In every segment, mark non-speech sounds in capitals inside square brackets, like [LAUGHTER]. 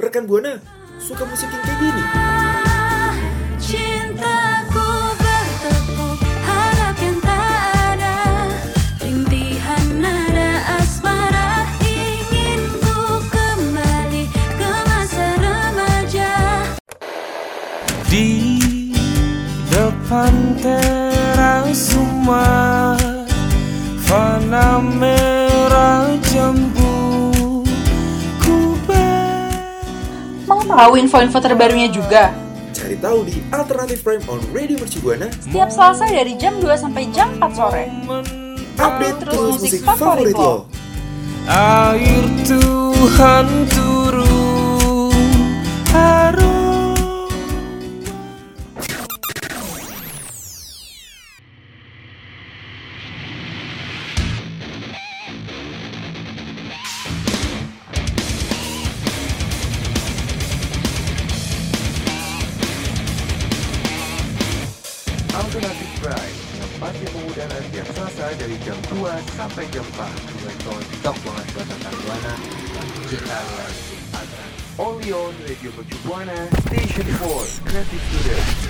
Rekan Buana suka musik yang kayak gini. Cintaku bertepuk harap yang tak ada. Rintihan nada asmara Ingin ku kembali ke masa remaja. Di depan teras rumah Fana merah jambu tahu info-info terbarunya juga? Cari tahu di Alternative Prime on Radio Mercu Buana. Setiap Selasa dari jam 2 sampai jam 4 sore. Update terus terus musik musik favorit lo. Air Tuhan turun Harum memudahkan tiap Selasa dari jam 2 sampai jam 4 dengan kawan TikTok banget buatan Buana kita lagi Only on Radio Mercu Buana Station 4 Creative Student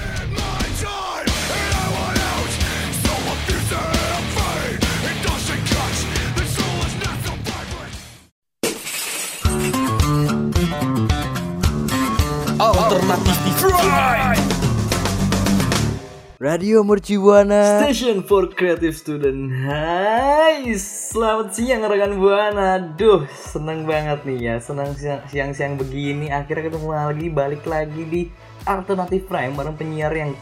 Radio Mercubuana. Station for Creative Student. Hai, selamat siang rekan Buana. Duh, seneng banget nih ya. Senang siang- siang-siang begini Akhirnya ketemu lagi, balik lagi di Alternative Prime Bareng penyiar yang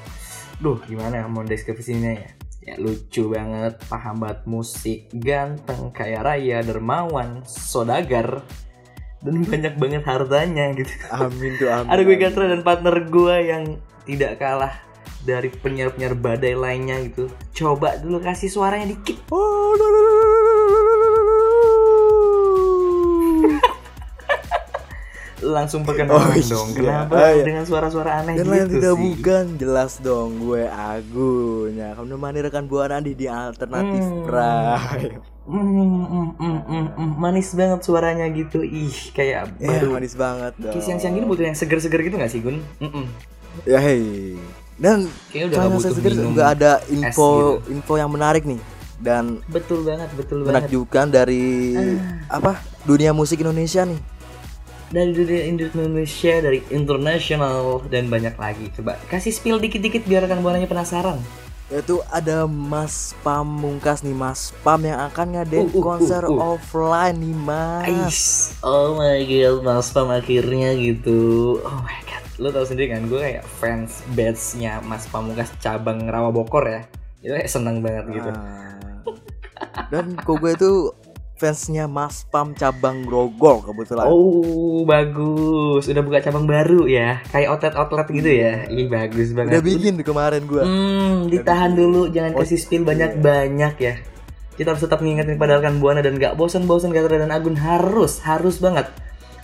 Duh, gimana ya mau deskripsinya ya? Ya lucu banget, paham banget musik Ganteng, kaya raya, dermawan, sodagar Dan [LAUGHS] banyak banget hartanya gitu. Amin tuh amin ada gue. Gatra dan partner gue yang tidak kalah dari penyiar-penyiar badai lainnya gitu. Coba dulu kasih suaranya dikit. [LAUGHS] Oh, no, no, no. Langsung perkenalan Oh, dong. iya. Kenapa Ah, iya. dengan suara-suara aneh Dan gitu lain tidak sih? bukan Jelas dong gue Agun Ya kamu nemani rekan Buana di, di Alternatif Hmm. Prime Mm, mm, mm, mm, mm. manis banget suaranya gitu. Ih, kayak Ya baru manis banget dong siang-siang gini butuh yang seger-seger gitu gak sih Gun? Mm-mm. Ya hei Dan Kayaknya udah China Seger juga ada info gitu. info yang menarik nih Dan Betul banget, betul banget. menakjubkan dari Ah. Apa Dunia musik Indonesia nih dari dunia Indonesia, dari internasional dan banyak lagi. Coba kasih spill dikit-dikit biar rekan buananya penasaran. Yaitu ada Mas Pamungkas nih Mas Pam yang akan ngadain Uh, uh, uh, konser uh. offline nih Mas Ais, oh my god, Mas Pam akhirnya gitu. Oh my god, lo tau sendiri kan, gue kayak fans batchnya Mas Pamungkas cabang Rawa Bokor ya. Itu kayak seneng banget gitu. Ah. Dan kok gue itu fansnya Mas Pam cabang Grogol kebetulan. Oh bagus, udah buka cabang baru ya, kayak outlet-outlet gitu ya. Ih bagus banget. Udah bikin tuh kemarin gue. Hmm, ditahan dulu, jangan Oh, kasih spill banyak-banyak ya. Kita harus tetap ngingetin pada rekan Buana dan gak bosan-bosan Gatra dan Agun harus, harus banget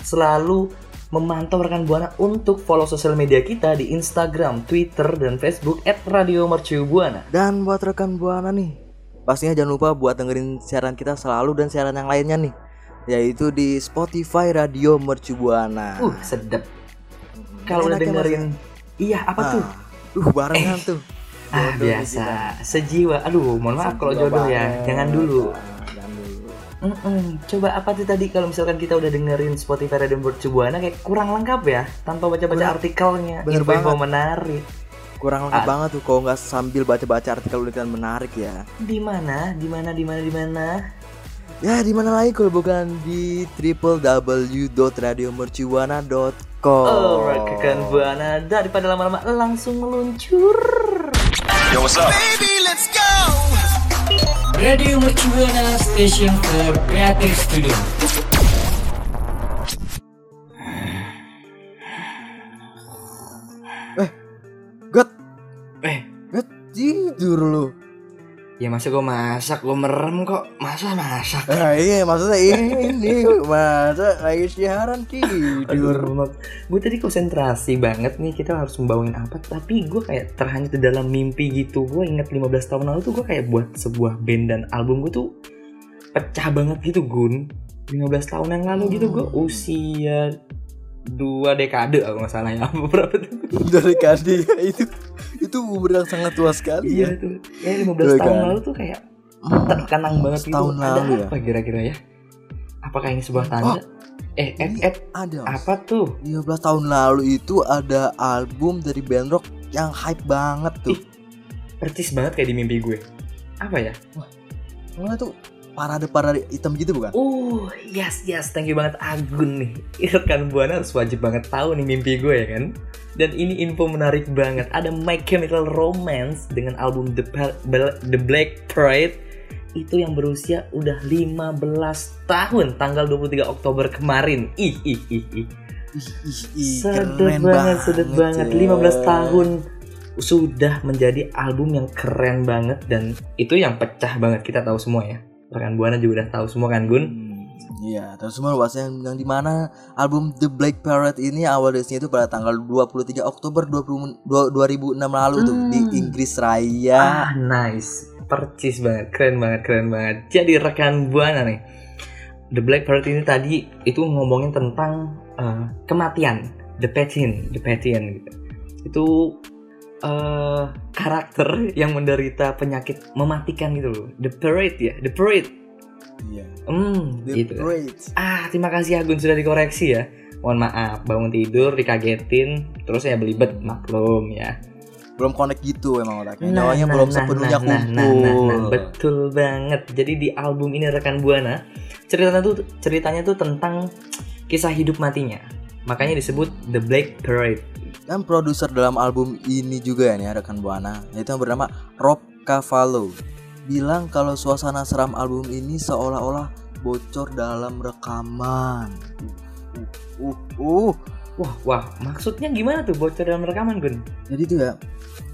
selalu memantau rekan Buana untuk follow sosial media kita di Instagram, Twitter, dan Facebook @radiomercubuana. Dan buat rekan Buana nih, pastinya jangan lupa buat dengerin siaran kita selalu dan siaran yang lainnya nih, yaitu di Spotify Radio Mercu Buana. Uh, sedap. Kalau udah ya, dengerin, iya apa Ah. tuh? Duh barengan tuh. Ah Jodoh biasa, sejiwa. Aduh, mohon maaf kalau jodoh ya, banget. jangan dulu. Jangan dulu. Mm-mm. Coba apa tuh tadi kalau misalkan kita udah dengerin Spotify Radio Mercubuana kayak kurang lengkap ya tanpa baca-baca artikelnya Bener info-info banget. menarik. Kurang lengkap Ah. banget tuh kalau nggak sambil baca-baca artikel ulitan menarik ya. Di mana? Di mana? Di mana? Di mana? Ya di mana lagi kalau bukan di www.radiomercubuana.com. Oh, rekan buana daripada lama-lama langsung meluncur. Radio Mercubuana Station for Creative Studio. Gat, Eh, gat tidur lu. Ya masa gue masak, gue merem kok. Masa masak? Ah iya maksudnya [LAUGHS] ini masa lagi siaran tidur. Gue tadi konsentrasi banget nih kita harus membawain apa? Tapi gue kayak terhanyut di dalam mimpi gitu. Gue inget 15 tahun lalu tuh gue kayak buat sebuah band dan album gue tuh pecah banget gitu Gun. 15 tahun yang lalu gitu gue usia dua dekade aku nggak salah ya. [LAUGHS] Berapa tuh? Dari kade ya, itu itu umur yang sangat tua sekali iya ya. tuh ya 15 Dua tahun dekade. lalu tuh kayak terkenang banget gitu. Setahun ada lalu ya? apa kira-kira ya? Apakah ini sebuah tanda? Eh eh Ini eh ada. apa tuh? 15 tahun lalu itu ada album dari band rock yang hype banget tuh. Ih. percis banget kayak di mimpi gue. Apa ya? Mana tuh parade-parade hitam gitu bukan? Oh yes yes thank you banget Agun nih Rekan Buana harus wajib banget tahu nih mimpi gue ya kan Dan ini info menarik banget Ada My Chemical Romance dengan album The, Bel- The Black Parade Itu yang berusia udah 15 tahun Tanggal 23 Oktober kemarin Ih ih ih ih Ih, ih, ih, Sedep keren banget, sedep banget. ya. 15 tahun sudah menjadi album yang keren banget dan itu yang pecah banget kita tahu semua ya. Rekan Buana juga udah tahu semua kan Gun? Hmm, Iya, terus semua bahas yang, yang di mana album The Black Parrot ini awal desinya itu pada tanggal 23 Oktober 20, 2006 lalu tuh di Hmm. Inggris Raya. Ah nice, percis banget, keren banget, keren banget. Jadi rekan Buana nih, The Black Parrot ini tadi itu ngomongin tentang eh, kematian, the patin, the patin gitu. Itu eh, karakter yang menderita penyakit mematikan gitu loh. The Parade ya, The Parade. Iya. Hmm, The gitu. Parade. Ah, terima kasih Agun sudah dikoreksi ya. Mohon maaf, bangun tidur dikagetin, terus saya belibet, maklum ya. Belum connect gitu emang otaknya. Nah, Nyawanya nah, belum nah, sepenuhnya nah, nah, kumpul. nah, nah, nah, betul banget. Jadi di album ini rekan buana ceritanya tuh ceritanya tuh tentang kisah hidup matinya. Makanya disebut The Black Parade. Dan produser dalam album ini juga ya nih rekan Buana, yaitu yang bernama Rob Cavallo. Bilang kalau suasana seram album ini seolah-olah bocor dalam rekaman. Uh, uh, uh, uh. Wah, wah, maksudnya gimana tuh bocor dalam rekaman, Gun? Jadi tuh ya,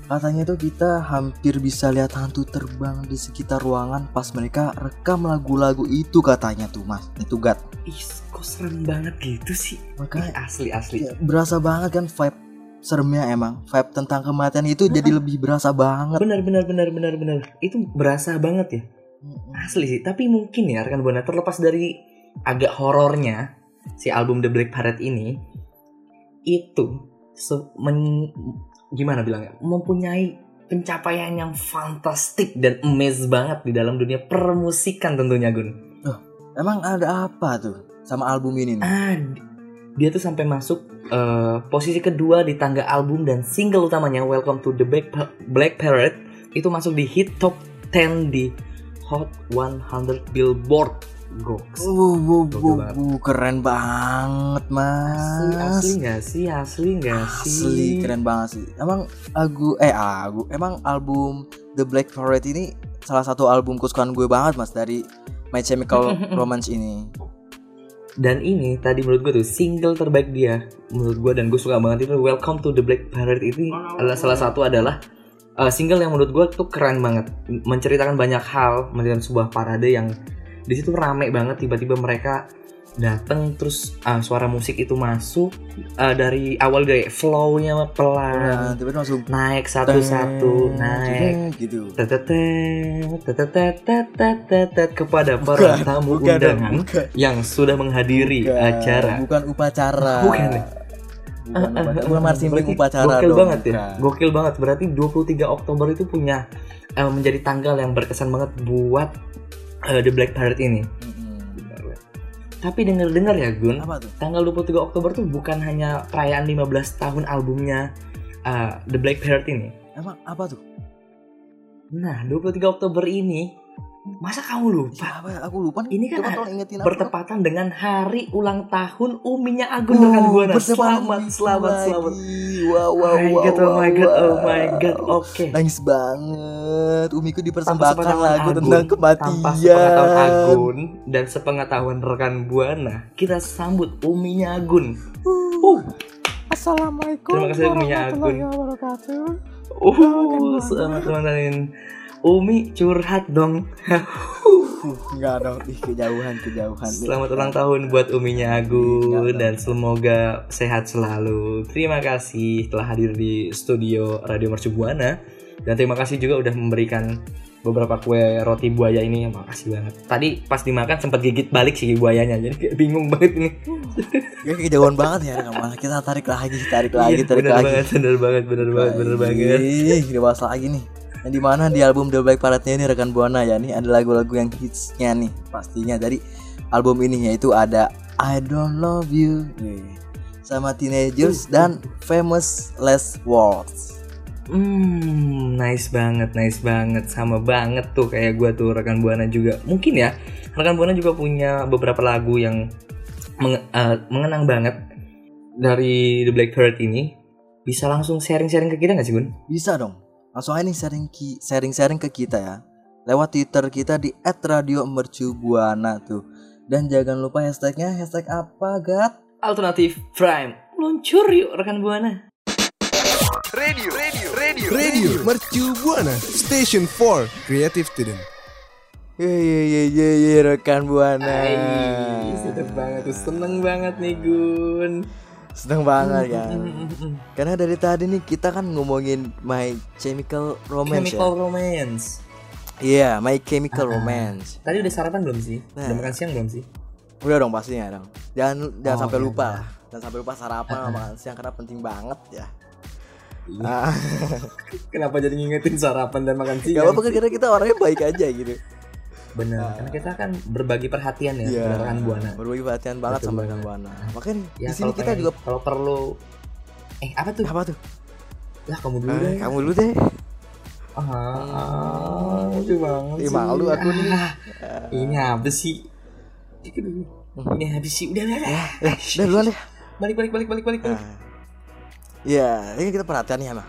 katanya tuh kita hampir bisa lihat hantu terbang di sekitar ruangan pas mereka rekam lagu-lagu itu katanya tuh mas. Itu gat. Ih, kok serem banget gitu sih? Makanya asli asli. ya, berasa banget kan vibe seremnya emang. Vibe tentang kematian itu jadi lebih berasa banget. Benar benar benar benar benar. Itu berasa banget ya. Asli sih, tapi mungkin ya rekan Buana terlepas dari agak horornya si album The Black Parade ini itu se- men- gimana bilangnya mempunyai pencapaian yang fantastik dan amaze banget di dalam dunia permusikan tentunya Gun. Emang ada apa tuh sama album ini nih? Ah, dia tuh sampai masuk eh, posisi kedua di tangga album dan single utamanya Welcome to the Black, Black Parade itu masuk di hit top 10 di Hot 100 Billboard. Goks. Uh, uh, uh, banget. uh, keren banget Asli, mas. asli nggak sih? Asli nggak sih? Asli keren banget sih. Emang lagu eh lagu emang album The Black Parade ini salah satu album kesukaan gue banget mas dari My Chemical [LAUGHS] Romance ini. Dan ini tadi menurut gue tuh single terbaik dia. Menurut gue dan gue suka banget itu Welcome to the Black Parade ini adalah salah satu adalah uh, single yang menurut gue tuh keren banget. Menceritakan banyak hal menceritakan sebuah parade yang di situ rame banget tiba-tiba mereka datang terus uh, suara musik itu masuk uh, dari awal dari flow-nya Nah, pelan tiba-tiba langsung naik satu-satu naik gitu. kepada para tamu bukan, undangan bukan, yang sudah menghadiri bukan, acara. Bukan upacara. Bukan? Bukan, upacara. bukan marching band Berarti upacara Gokil dong. banget ya. bukan. Gokil banget. Berarti 23 Oktober itu punya eh, menjadi tanggal yang berkesan banget buat eh, The Black Parade ini. Mm-mm. Tapi denger-dengar ya Gun, Apa tuh? tanggal 23 Oktober tuh bukan hanya perayaan 15 tahun albumnya eh, The Black Parade ini. Emang apa tuh? Nah, 23 Oktober ini masa kamu lupa? Ya, apa ya? Aku lupa. Ini kan Coba tolong ingetin aku. bertepatan dengan hari ulang tahun Uminya Agun rekan Oh, Buana. Selamat, selamat, selamat. Wow, wow, oh my wow, god, oh my wow, god, oh wow. my god. Oke. Nangis banget. Umiku dipersembahkan lagu Agun, tentang tanpa sepengetahuan kematian. Agun dan sepengetahuan rekan Buana, kita sambut Uminya Agun. Uh, Assalamualaikum Terima kasih, Uminya Agun. wabarakatuh. uh, selamat teman-teman. Umi curhat dong. [LAUGHS] Enggak dong, ih kejauhan, kejauhan. Selamat ulang tahun buat Uminya Agun Enggak dan semoga sehat selalu. Terima kasih telah hadir di studio Radio Mercu Buana dan terima kasih juga udah memberikan beberapa kue roti buaya ini makasih banget tadi pas dimakan sempat gigit balik sih buayanya jadi kayak bingung banget nih [LAUGHS] Ya kejauhan banget ya rekan buana. Kita tarik lagi, tarik lagi, Iya, tarik bener lagi. banget bener banget bener banget bener banget Ih, lagi nih. Yang di mana di album The Black Parade-nya ini rekan buana ya nih ada lagu-lagu yang hitsnya nih pastinya dari album ini yaitu ada I Don't Love You Nih, sama Teenagers dan Famous Last Words. Hmm, nice banget, nice banget, sama banget tuh kayak gua tuh rekan buana juga. Mungkin ya, rekan buana juga punya beberapa lagu yang menge- eh, mengenang banget dari The Black Parade ini. Bisa langsung sharing-sharing ke kita nggak sih Gun? Bisa dong. Langsung aja nih sharing ki- sharing-sharing ke kita ya. Lewat Twitter kita di @radiomercubuana tuh. Dan jangan lupa hashtagnya hashtag apa, Gat? Alternatif Prime, luncur yuk rekan buana. Radio, radio, radio, Radio Mercu Buana Station for Creative Student. Ye ye ye ye ye rekan buana. Ay, sedap banget tuh, seneng banget nih Gun. Seneng banget kan. Karena dari tadi nih kita kan ngomongin My Chemical Romance Chemical ya. Romance. Iya, My Chemical Ah, ah. Romance. Tadi udah sarapan belum sih? Nah. Udah makan siang belum sih? Udah dong pastinya dong. Jangan jangan Oh, sampai iya, lupa iya. lah. Jangan sampai lupa sarapan sama makan siang karena penting banget ya. Iya. [LAUGHS] Kenapa jadi ngingetin sarapan dan makan Gak siang? apa-apa kan karena kita orangnya baik aja gitu. Bener, karena kita kan berbagi perhatian ya, Iya. kepada rekan buana. Berbagi perhatian banget Betul sama rekan buana. Makanya Ya, di sini kita pengen- juga kalau perlu eh apa tuh? apa tuh? Lah kamu dulu Eh, deh. kamu dulu deh. Ah, lucu banget Ih, sih. malu aku nih. Ah, ini apa sih? Ini habis sih. Udah, udah, udah. Eh, udah duluan deh. Balik, balik, balik, balik, balik. Nah. Iya, ini kita perhatian ya, Mah.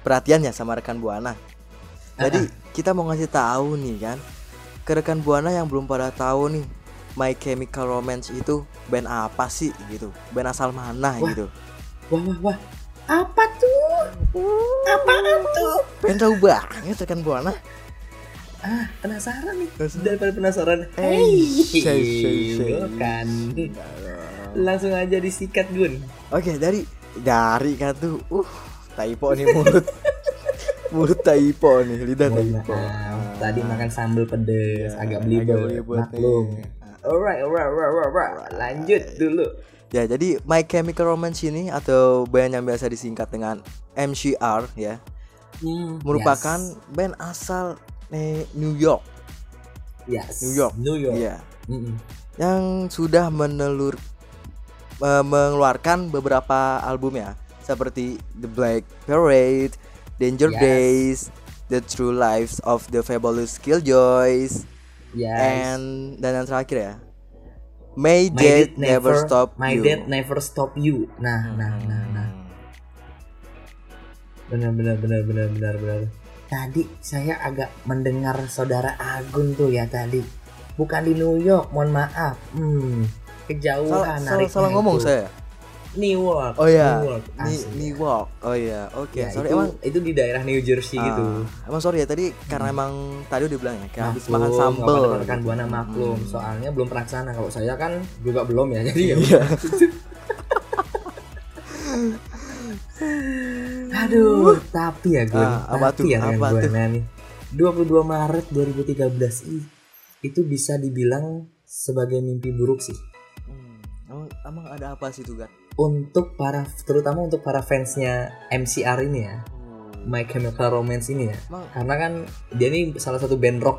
Perhatian ya sama rekan Buana. Jadi kita mau ngasih tahu nih kan ke rekan Buana yang belum pada tahu nih My Chemical Romance itu band apa sih gitu. Band asal mana Wah. gitu. Wah, wah, wah. Apa tuh? Apaan tuh? Pengen tahu banget rekan Buana. Ah, penasaran nih. Penasaran. Daripada penasaran. Eh, say, say. Bukan. Langsung aja disikat, Gun. Oke, dari dari kan tuh uh typo nih mulut. [LAUGHS] mulut typo nih, lidah typo. Tadi makan sambal pedes, Iya, agak belibet. Maklum. nih. Alright, alright, alright, alright, alright. Lanjut dulu. Ya, jadi My Chemical Romance ini atau band yang biasa disingkat dengan MCR ya, merupakan band asal eh, New York yes. New York. New York. ya, Mm-mm. yang sudah menelur mengeluarkan beberapa album ya, seperti The Black Parade, Danger Yes. Days, The True Lives of the Fabulous Killjoys, Yes. and dan yang terakhir ya, May My Death Death Never, Stop My You. Death Never Stop You. Nah, nah, nah, nah. Benar, benar, benar, benar, benar, benar. Tadi saya agak mendengar saudara Agun tuh ya tadi. Bukan di New York, mohon maaf. Hmm, Salah, kejauhan salah, nariknya salah ngomong itu. saya. New York. Oh ya, New York. Ni asli. New York. Oh iya, oke. Ya, sorry itu, emang itu di daerah New Jersey ah, gitu. Emang sorry ya tadi karena emang tadi udah bilang ya, kayak habis makan sambel. rekan buana maklum. Soalnya belum pernah ke sana. Kalau saya kan juga belum ya. Jadi ya. Iya. [LAUGHS] Aduh, tapi ya gue. Ah, apa tuh? tapi ya Apa tuh? buana nih. 22 Maret 2013 i- itu bisa dibilang sebagai mimpi buruk sih. Hmm, Emang, emang ada apa sih tuh, Gat? Untuk para terutama untuk para fansnya MCR ini ya. My Chemical Romance ini ya. Karena kan dia ini salah satu band rock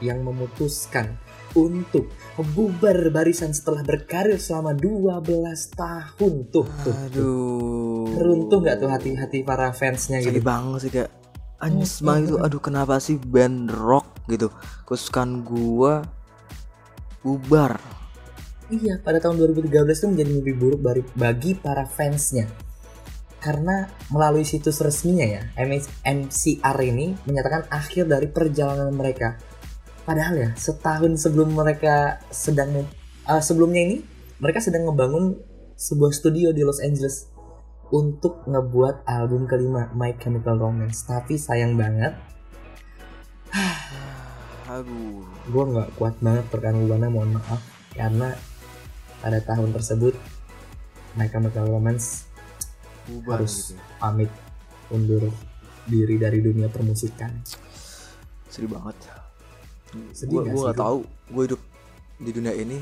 yang memutuskan untuk bubar barisan setelah berkarir selama 12 tahun tuh tuh. tuh. aduh. Runtuh nggak tuh hati-hati para fansnya Sedih gitu. banget sih kayak Anjis banget itu aduh kenapa sih band rock gitu kesukaan gua bubar Iya, pada tahun 2013 itu menjadi mimpi buruk bagi, para fansnya. Karena melalui situs resminya ya, MCR ini menyatakan akhir dari perjalanan mereka. Padahal ya, setahun sebelum mereka sedang eh, sebelumnya ini, mereka sedang ngebangun sebuah studio di Los Angeles untuk ngebuat album kelima My Chemical Romance. Tapi sayang banget, [SIGHS] aduh gue nggak kuat banget buana mohon maaf karena pada tahun tersebut My Chemical Romance bubar Harus. gitu pamit undur diri dari dunia permusikan. Sedih banget. Sedih gue Gun? tahu. Gue hidup di dunia ini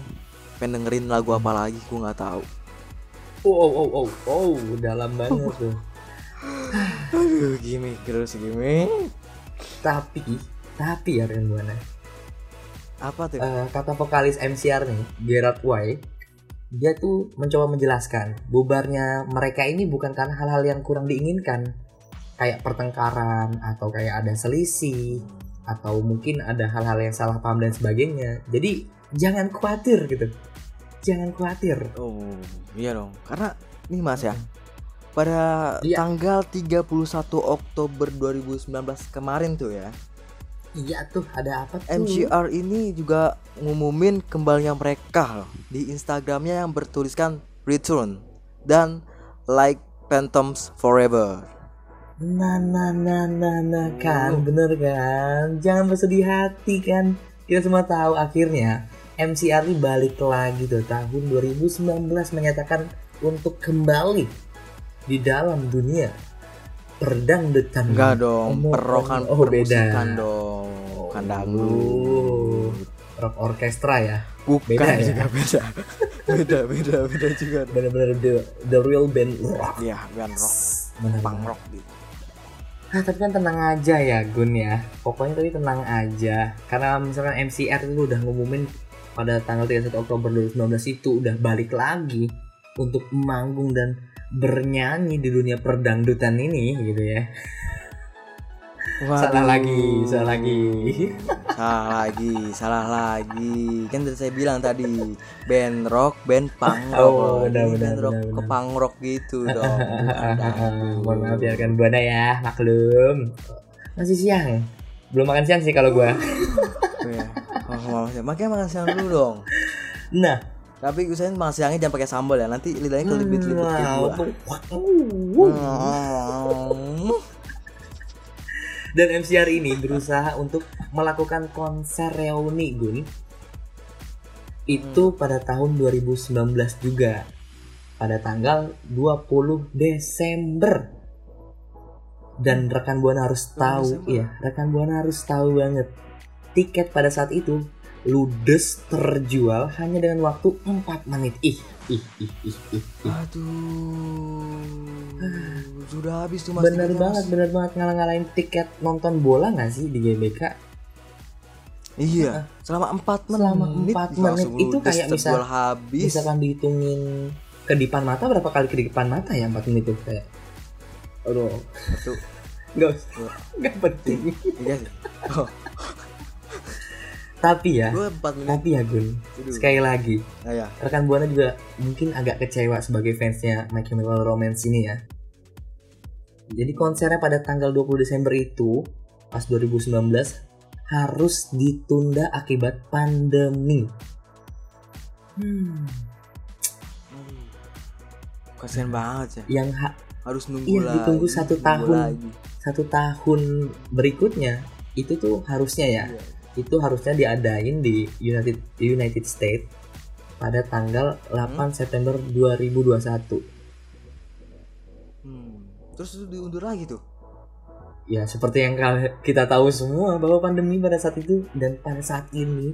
pengen dengerin lagu apa lagi gue nggak tahu. Oh, oh, oh, oh, oh, dalam banget tuh. aduh gini terus gini Tapi, tapi ya Buana, apa tuh? Eh, kata vokalis MCR nih, Gerard Way, dia tuh mencoba menjelaskan bubarnya mereka ini bukan karena hal-hal yang kurang diinginkan, kayak pertengkaran atau kayak ada selisih atau mungkin ada hal-hal yang salah paham dan sebagainya. Jadi jangan khawatir gitu, jangan khawatir. oh iya dong karena nih mas ya pada Iya. tanggal 31 Oktober 2019 kemarin tuh ya Iya tuh, ada apa tuh? MCR ini juga ngumumin kembalinya mereka loh di Instagramnya yang bertuliskan return dan like Phantoms Forever. Nah, nah, nah, nah, nah, kan, bener kan? Jangan bersedih hati kan? Kita semua tahu akhirnya MCR ini balik lagi tuh tahun 2019 menyatakan untuk kembali di dalam dunia perdangdutan. Enggak dong, perokan oh, beda. dong, bukan dangdut. Rock orkestra ya. Bukan beda ya? juga beda. beda, beda, beda juga. Bener-bener the, the real band rock. Iya, band rock, Bener punk rock gitu. Ah, tapi kan tenang aja ya Gun ya Pokoknya tapi tenang aja Karena misalkan MCR itu udah ngumumin Pada tanggal 31 Oktober 2019 itu udah balik lagi Untuk manggung dan bernyanyi di dunia perdangdutan ini gitu ya Salah Waduh. lagi, salah lagi [LAUGHS] Salah lagi, salah lagi. Kan tadi saya bilang tadi band rock, band punk rock. Oh, loh. benar, Ini benar, band rock benar, ke punk rock gitu [LAUGHS] dong. Mohon maaf ya kan Buana ya, maklum Masih siang Belum makan siang sih kalau gua Iya. Oh, ya. Makanya makan siang dulu dong. Nah Tapi usahain makan siangnya jangan pakai sambal ya. Nanti lidahnya kelibit-libit kayak wow. gua. Hmm. Dan MCR ini berusaha untuk melakukan konser reuni Gun Itu pada tahun 2019 juga Pada tanggal 20 Desember Dan rekan Buana harus tahu. Iya rekan Buana harus tahu banget Tiket pada saat itu ludes terjual hanya dengan waktu 4 menit Ih, ih, ih, ih, ih, ih. Aduh. [SIGHS] Sudah habis tuh Mas. Bener tiketnya, banget, Mas. bener banget ngalah-ngalahin tiket nonton bola gak sih di GBK? Iya. Selama 4 menit. Selama 4 menit itu kayak misal terjual habis. misalkan dihitungin kedipan mata berapa kali kedipan mata ya 4 menit itu kayak aduh Satu, [LAUGHS] nggak Dua. nggak penting tiga sih. Oh, tapi ya gue 4 menit. tapi ya Gun Aduh. sekali lagi Ah, ya. rekan buana juga mungkin agak kecewa sebagai fansnya My Chemical Romance ini ya jadi konsernya pada tanggal 20 Desember itu pas 2019 harus ditunda akibat pandemi hmm. Kasian banget ya. yang ha- Harus nunggu Iya, lagi. ditunggu satu nunggu tahun. lagi. satu tahun berikutnya itu tuh harusnya ya Iya. Itu harusnya diadain di United United States pada tanggal 8 September 2021 Hmm. Terus itu diundur lagi tuh. ya seperti yang kita tahu semua bahwa pandemi pada saat itu dan pada saat ini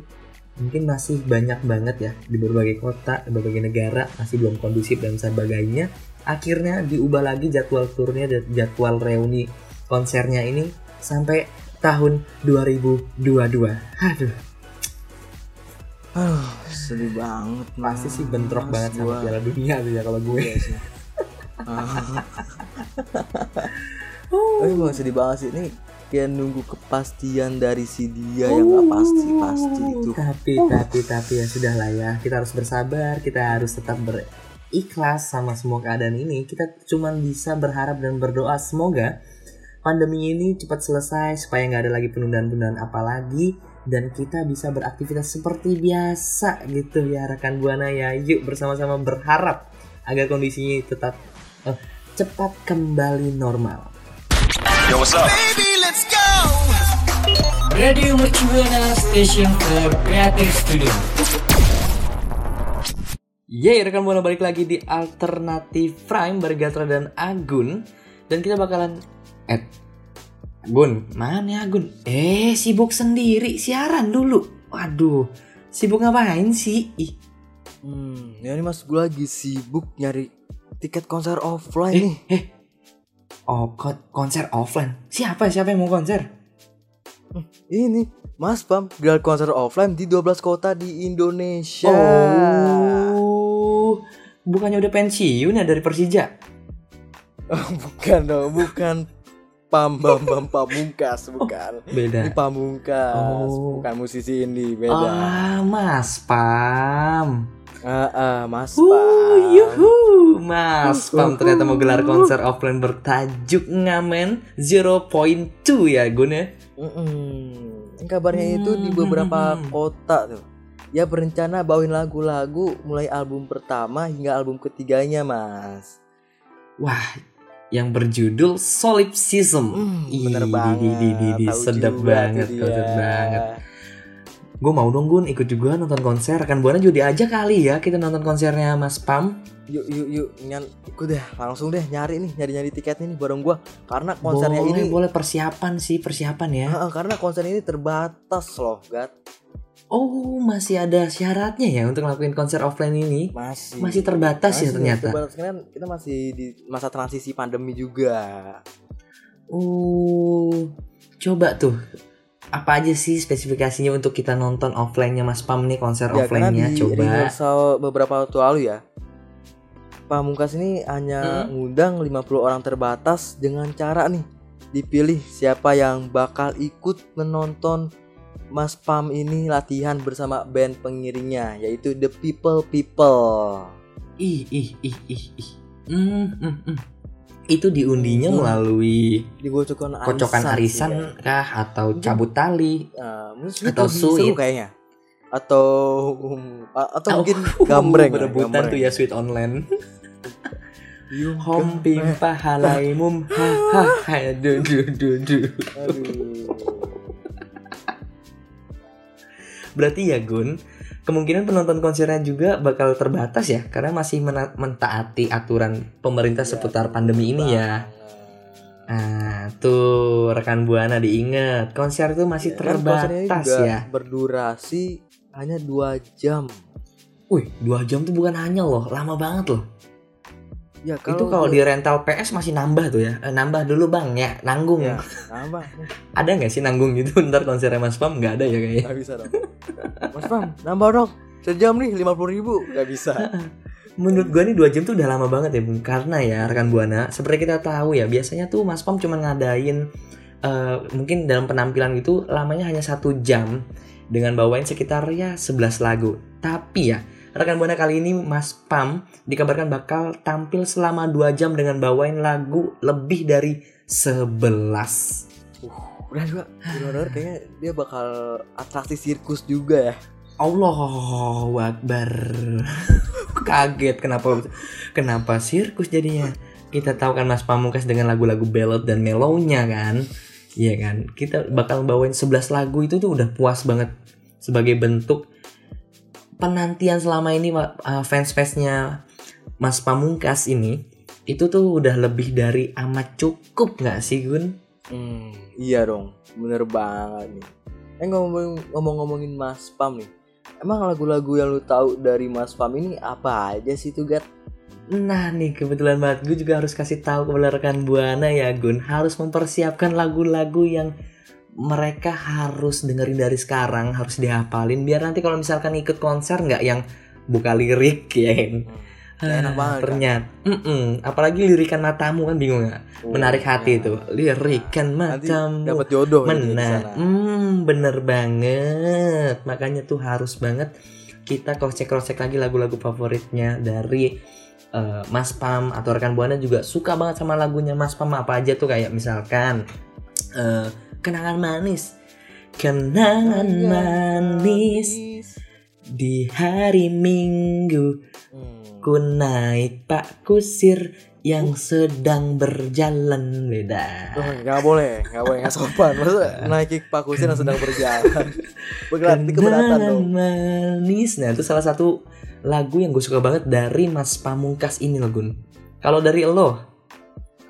mungkin masih banyak banget ya di berbagai kota di berbagai negara masih belum kondusif dan sebagainya akhirnya diubah lagi jadwal turnya dan jadwal reuni konsernya ini sampai tahun 2022 aduh Aduh, sedih banget. pasti sih bentrok Mas, banget sama gua. Piala Dunia tuh ya kalau gue Iya sih. Ah. [LAUGHS] Tapi mau sedih banget sih ini kayak nunggu kepastian dari si dia yang nggak pasti pasti itu. tapi tapi tapi ya sudah lah ya kita harus bersabar kita harus tetap berikhlas sama semua keadaan ini kita cuma bisa berharap dan berdoa semoga pandemi ini cepat selesai supaya nggak ada lagi penundaan-penundaan apalagi dan kita bisa beraktivitas seperti biasa gitu ya rekan buana ya. Yuk bersama-sama berharap agar kondisinya tetap eh, cepat kembali normal. Radio Mercubuana Station for Creative Studio. Yeay, rekan buana balik lagi di Alternatif Prime Bergatra dan Agun. Dan kita bakalan Eh, Gun, mana ya Gun? Eh, sibuk sendiri, siaran dulu. Waduh, sibuk ngapain sih? Ih, Hmm, ya ini mas gue lagi sibuk nyari tiket konser offline nih. eh, eh. Oh, ko- konser offline. Siapa siapa yang mau konser? Ini Mas Pam gelar konser offline di 12 kota di Indonesia. Oh, bukannya udah pensiun ya dari Persija? [LAUGHS] bukan dong, bukan Pam Bam Bam Pamungkas, bukan. Beda. Ini Pamungkas, Oh. bukan musisi indie, beda. Ah, Mas Pam. Ah, ah, Mas Uh, Pam. yuhu, Mas Pam ternyata mau gelar konser offline bertajuk Ngamen 0.2 ya Gun ya. Mm-mm. Kabarnya itu di Hmm, beberapa hmm, hmm. kota tuh. Ya berencana bawain lagu-lagu mulai album pertama hingga album ketiganya, Mas. Wah, yang berjudul Solipsism. Hmm, Ih, bener banget. di- di- di- di, sedap banget, sedap banget. Gue mau dong Gun ikut juga nonton konser. Kan Buana juga diajak kali ya kita nonton konsernya Mas Pam. Yuk yuk yuk nyan ikut deh langsung deh nyari nih nyari nyari tiketnya nih bareng gua karena konsernya boleh, ini boleh persiapan sih persiapan ya. Heeh, karena konser ini terbatas loh, Gat. Oh masih ada syaratnya ya untuk ngelakuin konser offline ini. Masih Masih terbatas ya Masih ternyata. terbatas kan kita masih di masa transisi pandemi juga. Oh, coba tuh. Apa aja sih spesifikasinya untuk kita nonton offline-nya Mas Pam nih konser Ya offline-nya? Coba. rehearsal beberapa waktu lalu ya. Pamungkas ini hanya Hmm. ngundang 50 orang terbatas dengan cara nih dipilih siapa yang bakal ikut menonton Mas Pam ini latihan bersama band pengiringnya yaitu The People People. Ih, ih, ih, ih, ih. Hmm, hmm, hmm. Itu diundinya Hmm. melalui Digocokan arisan. kocokan arisan ya. kah atau cabut tali? Mungkin Atau suit. kayaknya. Atau um, atau Oh, mungkin gambreng ya, [LAUGHS] berebutan gambreng. tuh ya sweet online. Yung Hom gambreng. pimpa halaimum ha ha ha du du du du. Aduh. Berarti ya Gun, kemungkinan penonton konsernya juga bakal terbatas ya karena masih mena- mentaati aturan pemerintah seputar pandemi ini ya. Nah, tuh rekan Buana diingat, konser itu masih Ya, kan terbatas juga ya. Berdurasi hanya dua jam. Wih, dua jam tuh bukan hanya loh, lama banget loh. Ya itu kalau di rental PS masih nambah tuh ya, Eh, nambah dulu bang ya, nanggung. ya nambah Ada nggak sih nanggung gitu [LAUGHS] ntar konsernya Mas Pam nggak ada ya kayaknya. nggak bisa dong. Mas Pam, nambah dong. Sejam nih lima puluh ribu nggak bisa. [LAUGHS] Menurut gua nih dua jam tuh udah lama banget ya Bung Karena ya rekan Buana Seperti kita tahu ya Biasanya tuh Mas Pam cuma ngadain eh, Mungkin dalam penampilan gitu Lamanya hanya satu jam Dengan bawain sekitar ya 11 lagu Tapi ya rekan Buana kali ini Mas Pam Dikabarkan bakal tampil selama 2 jam Dengan bawain lagu lebih dari 11 Udah juga. Bener-bener kayaknya dia bakal atraksi sirkus juga ya. Allahu Akbar. [LAUGHS] Kaget kenapa Kenapa sirkus jadinya? Kita tahu kan Mas Pamungkas dengan lagu-lagu ballad dan melownya kan? Iya kan? Kita bakal bawain 11 lagu itu tuh udah puas banget Sebagai bentuk Penantian selama ini uh, fans-fansnya Mas Pamungkas ini Itu tuh udah lebih dari amat cukup gak sih Gun? Hmm, iya dong, bener banget nih. Eh ngomong ngomong-ngomongin Mas Pam nih, emang lagu-lagu yang lu tahu dari Mas Pam ini apa aja sih tuh Gat? Nah nih kebetulan banget gue juga harus kasih tahu kepada rekan buana ya Gun harus mempersiapkan lagu-lagu yang mereka harus dengerin dari sekarang harus dihafalin biar nanti kalau misalkan ikut konser nggak yang buka lirik [LAUGHS] ya kan. Enak banget, kan? ternyata Mm-mm. apalagi lirikan matamu kan bingung nggak menarik hati ya. tuh lirikan matamu dapat jodoh gitu sana. hmm, bener banget. Makanya tuh harus banget kita cross-check lagi lagu-lagu favoritnya dari eh, Mas Pam atau rekan buana juga suka banget sama lagunya Mas Pam apa aja tuh kayak misalkan eh, kenangan manis, kenangan manis di hari Minggu Hmm. ku naik Pak Kusir yang sedang berjalan beda. Oh, nggak boleh, nggak boleh, nggak sopan. Masa [LAUGHS] naik Pak Kusir yang sedang berjalan. [LAUGHS] Berarti keberatan dong. Kenangan manis. Nah, itu salah satu lagu yang gue suka banget dari Mas Pamungkas ini loh, Gun. Kalau dari lo,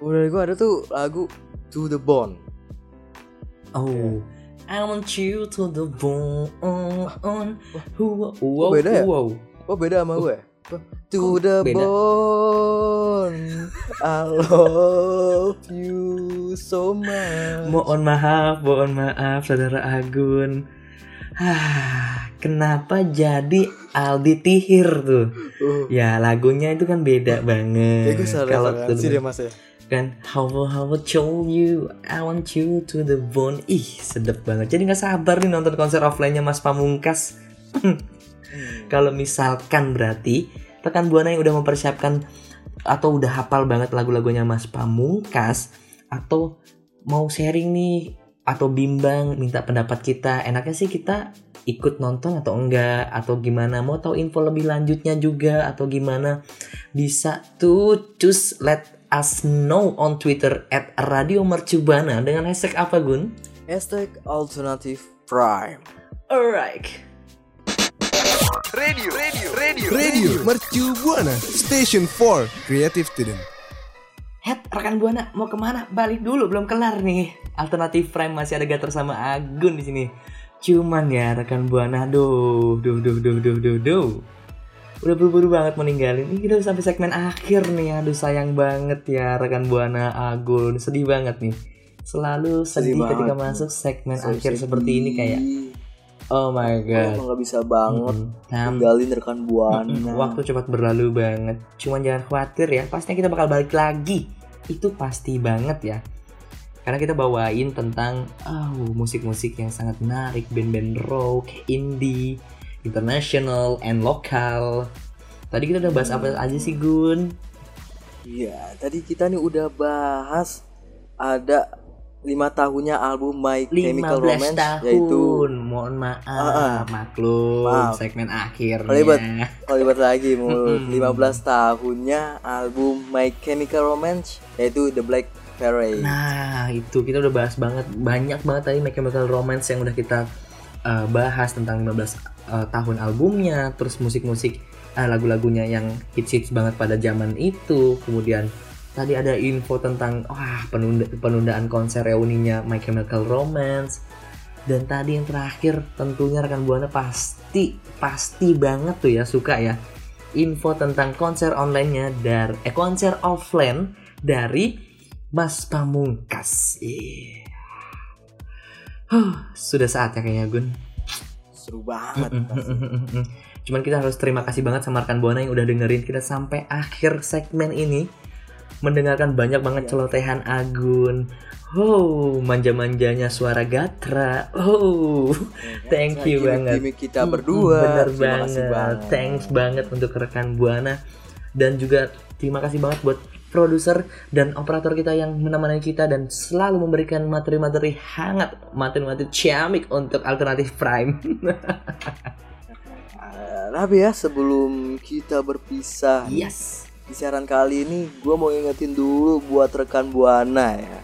Udah gue ada tuh lagu To The Bone. Oh, I want you to the bone. Wow, wow, beda ya? wow. Oh beda sama gue. To the beda? bone, I love you so much. Mohon maaf, mohon maaf, saudara Agun. Ah, kenapa jadi Aldi Tihir tuh? Uh, Ya lagunya itu kan beda ya banget. salah Kalau tuh deh mas ya. Kan how how told you I want you to the bone. Ih sedep banget. Jadi nggak sabar nih nonton konser offline-nya Mas Pamungkas. [LAUGHS] Kalau misalkan berarti rekan buana yang udah mempersiapkan atau udah hafal banget lagu-lagunya Mas Pamungkas atau mau sharing nih atau bimbang minta pendapat kita enaknya sih kita ikut nonton atau enggak atau gimana mau tahu info lebih lanjutnya juga atau gimana bisa tuh just let us know on Twitter at Radio Mercubana dengan hashtag apa Gun? Hashtag alternative prime. Alright. Radio, radio, radio, radio. Mercu Buana Station 4 Creative Student. Head rekan buana mau ke mana? Balik dulu belum kelar nih. Alternatif Prime masih ada gator sama Agun di sini. Cuman ya rekan buana, duh, duh, duh, duh, duh, duh, duh. Udah buru-buru banget meninggalin. Ini udah sampai segmen akhir nih. Aduh sayang banget ya rekan buana Agun. Sedih banget nih. Selalu sedih, Sedih ketika banget. masuk segmen So akhir sedih. seperti ini kayak Oh my god. emang gak bisa banget tinggalin rekan buana. Mm-mm, Waktu cepat berlalu banget. Cuman jangan khawatir ya, pastinya kita bakal balik lagi. Itu pasti banget ya. Karena kita bawain tentang oh, musik-musik yang sangat menarik, band-band rock, indie, international, and lokal. Tadi kita udah bahas apa aja sih Gun? Iya, tadi kita nih udah bahas ada lima tahunnya album My 15 Chemical Romance tahun. yaitu Mohon maaf, ah. maklum Maaf. segmen akhirnya. Kelibat. kalibat lagi mulu Mm-mm. 15 tahunnya album My Chemical Romance yaitu The Black Parade. Nah, itu kita udah bahas banget banyak banget tadi My Chemical Romance yang udah kita uh, bahas tentang 15 uh, tahun albumnya, terus musik-musik uh, lagu-lagunya yang hits-hits banget pada zaman itu. Kemudian tadi ada info tentang wah penunda- penundaan konser reuninya My Chemical Romance. Dan tadi yang terakhir tentunya rekan buana pasti pasti banget tuh ya suka ya info tentang konser online-nya dari eh konser offline dari Mas Pamungkas. Iya. Huh, sudah saatnya kayaknya Gun. Seru banget. Cuman kita harus terima kasih banget sama rekan Buana yang udah dengerin kita sampai akhir segmen ini. Mendengarkan banyak banget Iya. celotehan Agun. Oh, manja-manjanya suara Gatra. Oh, thank Nah, you gimmick- banget. gimmick kita berdua. Bener Terima banget. banget. Thanks banget untuk rekan Buana dan juga terima kasih banget buat produser dan operator kita yang menemani kita dan selalu memberikan materi-materi hangat, materi-materi ciamik untuk alternatif prime. [LAUGHS] Eh, Tapi ya sebelum kita berpisah yes. di siaran kali ini gue mau ingetin dulu buat rekan buana ya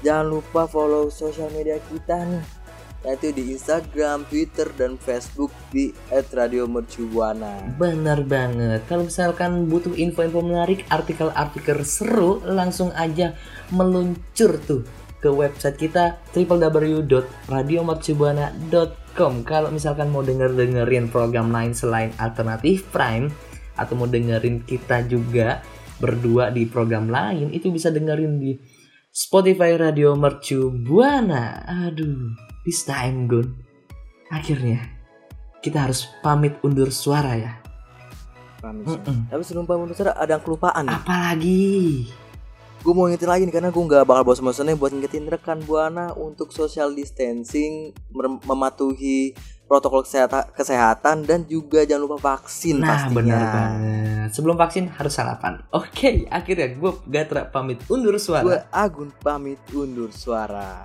jangan lupa follow sosial media kita nih yaitu di Instagram, Twitter, dan Facebook di @radiomercubuana. Benar banget. Kalau misalkan butuh info-info menarik, artikel-artikel seru, langsung aja meluncur tuh ke website kita www.radiomercubuana.com. Kalau misalkan mau denger-dengerin program lain selain Alternatif Prime atau mau dengerin kita juga berdua di program lain, itu bisa dengerin di Spotify Radio Mercu. Aduh, this time Gun. Akhirnya kita harus pamit undur suara ya. Pamit. Mm-mm. Tapi sebelum pamit Saudara, ada yang kelupaan. Apalagi Gue mau ingetin lagi nih karena gue nggak bakal bosan-bosannya buat ngingetin rekan buana untuk social distancing, mematuhi protokol kesehatan, kesehatan dan juga jangan lupa vaksin Nah pastinya. benar banget Sebelum vaksin harus sarapan Oke akhirnya gue Gatra pamit undur suara Gue Agun pamit undur suara.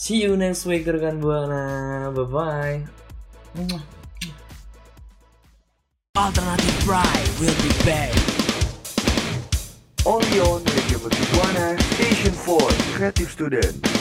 See you next week rekan Buana Bye bye Alternative Pride will be back. Only on Radio Mercubuana Station 4 Creative Student.